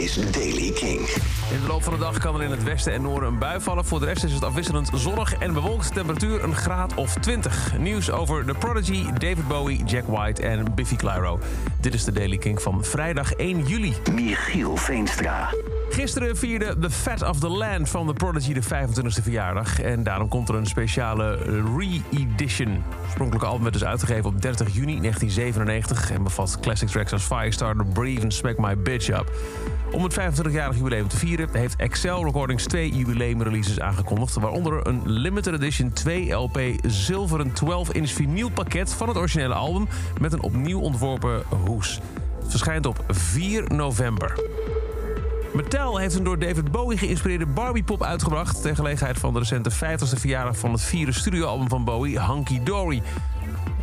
is Daily King. In de loop van de dag kan er in het westen en noorden een bui vallen. Voor de rest is het afwisselend zonnig en bewolkt. Temperatuur een graad of 20. Nieuws over The Prodigy, David Bowie, Jack White en Biffy Clyro. Dit is de Daily King van vrijdag 1 juli. Michiel Veenstra. Gisteren vierde The Fat of the Land van The Prodigy de 25e verjaardag. En daarom komt er een speciale re-edition. Oorspronkelijke album werd dus uitgegeven op 30 juni 1997... en bevat classic tracks als Firestarter, Breathe en Smack My Bitch Up. Om het 25-jarig jubileum te vieren heeft Excel Recordings twee jubileumreleases aangekondigd... waaronder een limited edition 2 LP zilveren 12-inch vinylpakket van het originele album... met een opnieuw ontworpen hoes. Het verschijnt op 4 november. Mattel heeft een door David Bowie geïnspireerde Barbie-pop uitgebracht... ter gelegenheid van de recente 50ste verjaardag van het vierde studioalbum van Bowie, Hunky Dory.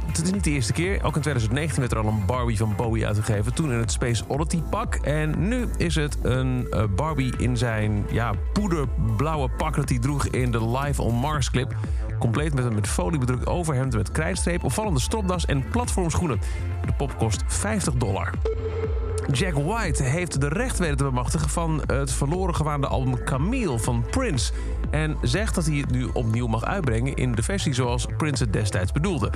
Het is niet de eerste keer. Ook in 2019 werd er al een Barbie van Bowie uitgegeven. Toen in het Space Oddity pak. En nu is het een uh, Barbie in zijn ja, poederblauwe pak... dat hij droeg in de Live on Mars clip. Compleet met een met folie bedrukt overhemd met krijtstreep... opvallende stropdas en platformschoenen. De pop kost 50 dollar. Jack White heeft de recht weten te bemachtigen van het verloren gewaande album Camille van Prince. En zegt dat hij het nu opnieuw mag uitbrengen in de versie zoals Prince het destijds bedoelde.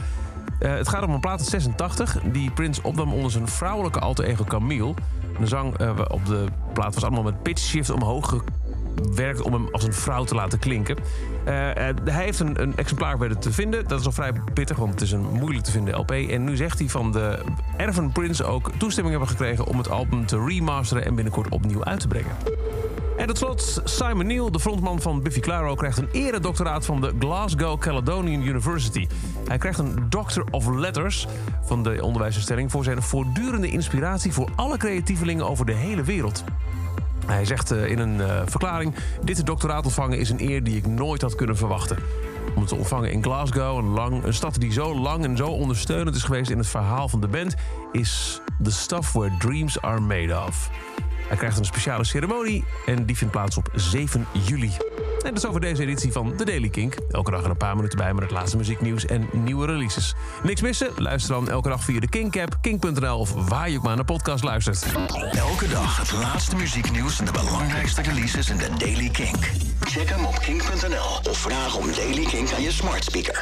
Uh, het gaat om een plaat uit 86 die Prince opnam onder zijn vrouwelijke alter ego Camille. De zang uh, op de plaat was allemaal met pitch shift omhoog gewerkt om hem als een vrouw te laten klinken. Uh, hij heeft een, een exemplaar weten te vinden. Dat is al vrij pittig, want het is een moeilijk te vinden LP. En nu zegt hij van de erven Prince ook toestemming hebben gekregen om het album te remasteren en binnenkort opnieuw uit te brengen. En tot slot, Simon Neil, de frontman van Biffy Clyro... krijgt een eredoctoraat van de Glasgow Caledonian University. Hij krijgt een Doctor of Letters van de onderwijsinstelling... voor zijn voortdurende inspiratie voor alle creatievelingen over de hele wereld. Hij zegt in een uh, verklaring... dit doctoraat ontvangen is een eer die ik nooit had kunnen verwachten. Om het te ontvangen in Glasgow, een, lang, een stad die zo lang en zo ondersteunend is geweest... in het verhaal van de band, is the stuff where dreams are made of. Hij krijgt een speciale ceremonie en die vindt plaats op 7 juli. En dat is over deze editie van The Daily Kink. Elke dag er een paar minuten bij met het laatste muzieknieuws en nieuwe releases. Niks missen? Luister dan elke dag via de Kink-app, kink.nl of waar je ook maar naar podcast luistert. Elke dag het laatste muzieknieuws en de belangrijkste releases in The Daily Kink. Check hem op kink.nl of vraag om Daily Kink aan je smart speaker.